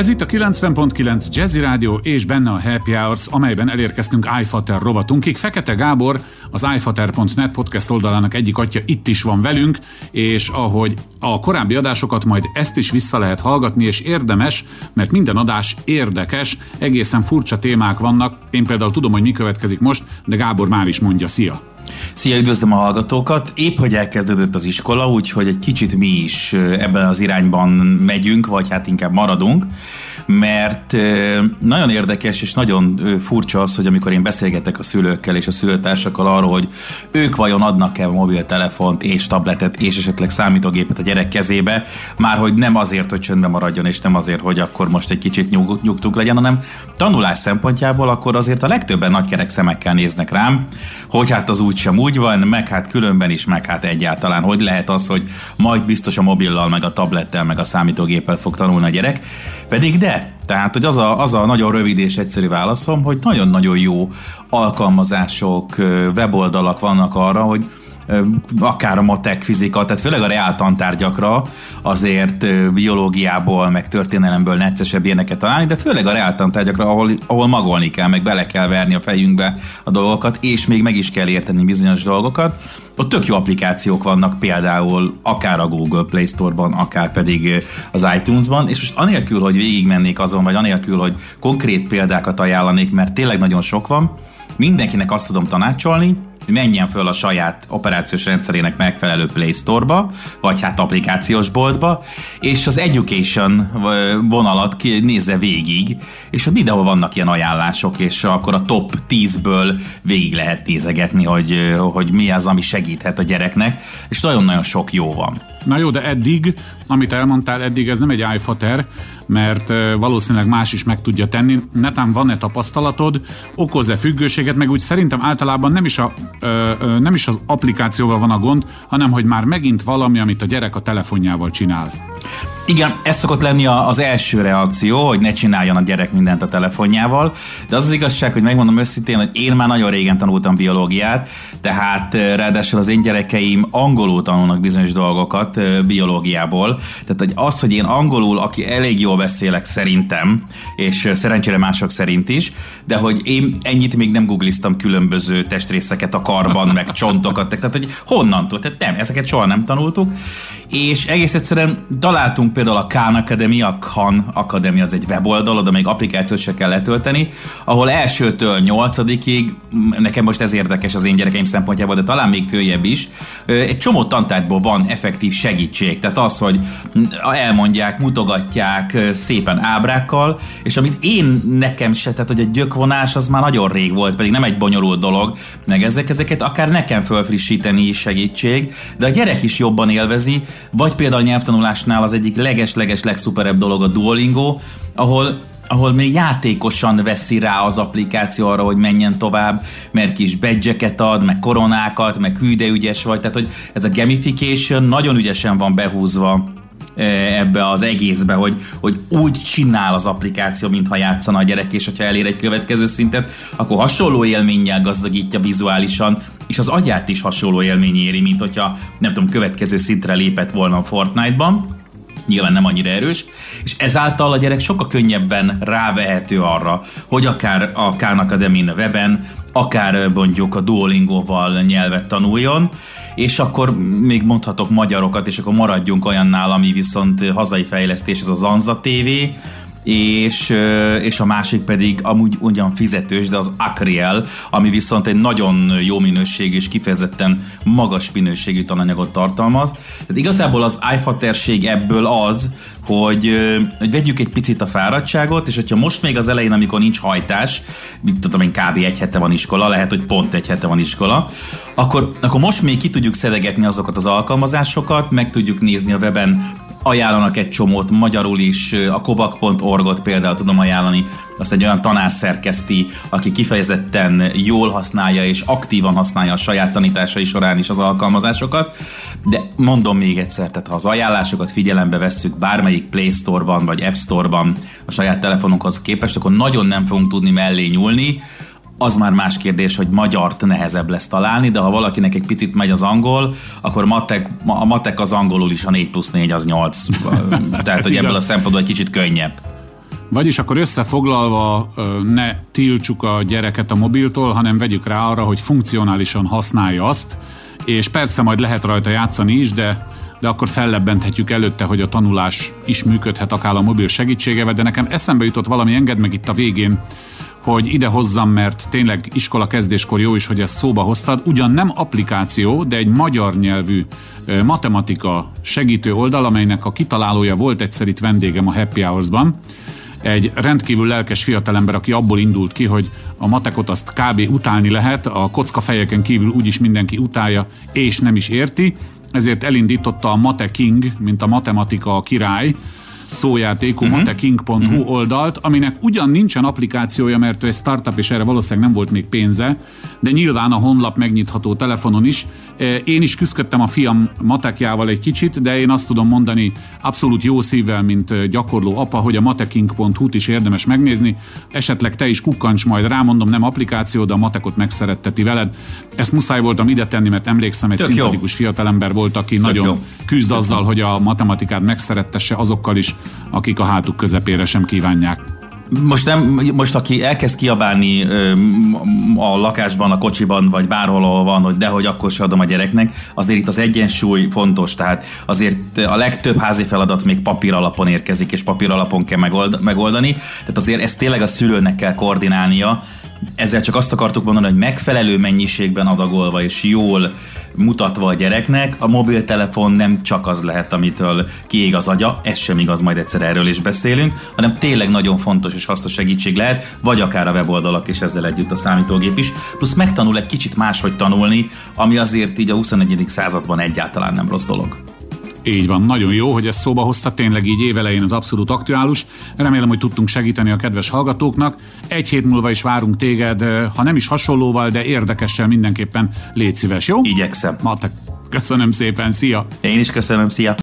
Ez itt a 90.9 Jazzy Rádió és benne a Happy Hours, amelyben elérkeztünk iFater rovatunkig. Fekete Gábor, az iFater.net podcast oldalának egyik atya itt is van velünk, és ahogy a korábbi adásokat majd ezt is vissza lehet hallgatni, és érdemes, mert minden adás érdekes, egészen furcsa témák vannak. Én például tudom, hogy mi következik most, de Gábor már is mondja, szia! Szia, üdvözlöm a hallgatókat! Épp, hogy elkezdődött az iskola, úgyhogy egy kicsit mi is ebben az irányban megyünk, vagy hát inkább maradunk mert nagyon érdekes és nagyon furcsa az, hogy amikor én beszélgetek a szülőkkel és a szülőtársakkal arról, hogy ők vajon adnak-e mobiltelefont és tabletet és esetleg számítógépet a gyerek kezébe, már hogy nem azért, hogy csöndben maradjon, és nem azért, hogy akkor most egy kicsit nyug, nyugtuk legyen, hanem tanulás szempontjából akkor azért a legtöbben nagykerek szemekkel néznek rám, hogy hát az úgy sem úgy van, meg hát különben is, meg hát egyáltalán, hogy lehet az, hogy majd biztos a mobillal, meg a tablettel, meg a számítógéppel fog tanulni a gyerek. Pedig de, tehát, hogy az a, az a nagyon rövid és egyszerű válaszom, hogy nagyon-nagyon jó alkalmazások, weboldalak vannak arra, hogy akár a matek, fizika, tehát főleg a reál tantárgyakra azért biológiából, meg történelemből neccesebb ilyeneket találni, de főleg a reál tantárgyakra, ahol, ahol magolni kell, meg bele kell verni a fejünkbe a dolgokat, és még meg is kell érteni bizonyos dolgokat. Ott tök jó applikációk vannak, például akár a Google Play Store-ban, akár pedig az iTunes-ban, és most anélkül, hogy végigmennék azon, vagy anélkül, hogy konkrét példákat ajánlanék, mert tényleg nagyon sok van, mindenkinek azt tudom tanácsolni, hogy menjen föl a saját operációs rendszerének megfelelő Play Store-ba, vagy hát applikációs boltba, és az Education vonalat nézze végig, és a videó vannak ilyen ajánlások, és akkor a top 10-ből végig lehet nézegetni, hogy, hogy mi az, ami segíthet a gyereknek, és nagyon-nagyon sok jó van. Na jó, de eddig, amit elmondtál, eddig ez nem egy iFater, mert valószínűleg más is meg tudja tenni. Netán van-e tapasztalatod, okoz-e függőséget, meg úgy szerintem általában nem is, a, nem is az applikációval van a gond, hanem hogy már megint valami, amit a gyerek a telefonjával csinál. Igen, ez szokott lenni az első reakció, hogy ne csináljon a gyerek mindent a telefonjával, de az az igazság, hogy megmondom őszintén, hogy én már nagyon régen tanultam biológiát, tehát ráadásul az én gyerekeim angolul tanulnak bizonyos dolgokat biológiából, tehát hogy az, hogy én angolul, aki elég jól beszélek szerintem, és szerencsére mások szerint is, de hogy én ennyit még nem googliztam különböző testrészeket a karban, meg csontokat, tehát hogy honnan tud, tehát nem, ezeket soha nem tanultuk, és egész egyszerűen találtunk például a Khan Academy, a Khan Academy az egy weboldal, oda még applikációt se kell letölteni, ahol elsőtől nyolcadikig, nekem most ez érdekes az én gyerekeim szempontjából, de talán még följebb is, egy csomó tantárgyból van effektív segítség. Tehát az, hogy elmondják, mutogatják szépen ábrákkal, és amit én nekem se, tehát hogy a gyökvonás az már nagyon rég volt, pedig nem egy bonyolult dolog, meg ezek, ezeket akár nekem fölfrissíteni is segítség, de a gyerek is jobban élvezi, vagy például a nyelvtanulásnál az egyik leges-leges legszuperebb dolog a Duolingo, ahol ahol még játékosan veszi rá az applikáció arra, hogy menjen tovább, mert kis badge ad, meg koronákat, meg hű, de ügyes vagy, tehát hogy ez a gamification nagyon ügyesen van behúzva e, ebbe az egészbe, hogy, hogy úgy csinál az applikáció, mintha játszana a gyerek, és hogyha elér egy következő szintet, akkor hasonló élménnyel gazdagítja vizuálisan, és az agyát is hasonló élmény éri, mint hogyha nem tudom, következő szintre lépett volna a Fortnite-ban nyilván nem annyira erős, és ezáltal a gyerek sokkal könnyebben rávehető arra, hogy akár a Khan Academy weben, akár mondjuk a Duolingo-val nyelvet tanuljon, és akkor még mondhatok magyarokat, és akkor maradjunk olyannál, ami viszont hazai fejlesztés, ez az Anza TV, és, és a másik pedig amúgy ugyan fizetős, de az Acriel, ami viszont egy nagyon jó minőségű és kifejezetten magas minőségű tananyagot tartalmaz. Tehát igazából az iFaterség ebből az, hogy, hogy vegyük egy picit a fáradtságot, és hogyha most még az elején, amikor nincs hajtás, mit tudom én, kb. egy hete van iskola, lehet, hogy pont egy hete van iskola, akkor, akkor most még ki tudjuk szedegetni azokat az alkalmazásokat, meg tudjuk nézni a weben ajánlanak egy csomót, magyarul is, a kobak.org-ot például tudom ajánlani, azt egy olyan tanár szerkeszti, aki kifejezetten jól használja és aktívan használja a saját tanításai során is az alkalmazásokat, de mondom még egyszer, tehát ha az ajánlásokat figyelembe vesszük bármelyik Play Store-ban vagy App Store-ban a saját telefonunkhoz képest, akkor nagyon nem fogunk tudni mellé nyúlni, az már más kérdés, hogy magyart nehezebb lesz találni, de ha valakinek egy picit megy az angol, akkor matek, a matek az angolul is a 4 plusz 4 az 8. Tehát, hogy ebből a szempontból egy kicsit könnyebb. Vagyis akkor összefoglalva ne tiltsuk a gyereket a mobiltól, hanem vegyük rá arra, hogy funkcionálisan használja azt, és persze majd lehet rajta játszani is, de de akkor fellebbenthetjük előtte, hogy a tanulás is működhet akár a mobil segítségevel, de nekem eszembe jutott valami, enged meg itt a végén, hogy ide hozzam, mert tényleg iskola kezdéskor jó is, hogy ezt szóba hoztad. Ugyan nem applikáció, de egy magyar nyelvű matematika segítő oldal, amelynek a kitalálója volt egyszer itt vendégem a Happy Hours-ban. Egy rendkívül lelkes fiatalember, aki abból indult ki, hogy a matekot azt kb. utálni lehet, a kocka fejeken kívül úgyis mindenki utálja, és nem is érti, ezért elindította a Mate King, mint a matematika a király, szójátékú uh-huh. mateking.hu uh-huh. oldalt, aminek ugyan nincsen applikációja, mert ő egy startup, és erre valószínűleg nem volt még pénze, de nyilván a honlap megnyitható telefonon is. Én is küzdöttem a fiam matekjával egy kicsit, de én azt tudom mondani abszolút jó szívvel, mint gyakorló apa, hogy a mateking.hu-t is érdemes megnézni. Esetleg te is kukkancs majd rámondom, nem applikáció, de a matekot megszeretteti veled. Ezt muszáj voltam ide tenni, mert emlékszem, egy Tök szimpatikus jó. fiatalember volt, aki Tök nagyon jó. küzd azzal, hogy a matematikát megszerettesse azokkal is, akik a hátuk közepére sem kívánják. Most, nem, most aki elkezd kiabálni a lakásban, a kocsiban, vagy bárhol ahol van, hogy dehogy akkor se adom a gyereknek, azért itt az egyensúly fontos, tehát azért a legtöbb házi feladat még papír alapon érkezik, és papír alapon kell megold, megoldani, tehát azért ezt tényleg a szülőnek kell koordinálnia, ezzel csak azt akartuk mondani, hogy megfelelő mennyiségben adagolva és jól mutatva a gyereknek, a mobiltelefon nem csak az lehet, amitől kiég az agya, ez sem igaz, majd egyszer erről is beszélünk, hanem tényleg nagyon fontos és hasznos segítség lehet, vagy akár a weboldalak és ezzel együtt a számítógép is, plusz megtanul egy kicsit máshogy tanulni, ami azért így a 21. században egyáltalán nem rossz dolog. Így van, nagyon jó, hogy ezt szóba hozta, tényleg így évelején az abszolút aktuális. Remélem, hogy tudtunk segíteni a kedves hallgatóknak. Egy hét múlva is várunk téged, ha nem is hasonlóval, de érdekessel mindenképpen légy szíves, jó? Igyekszem. Matek. Köszönöm szépen, szia! Én is köszönöm, szia!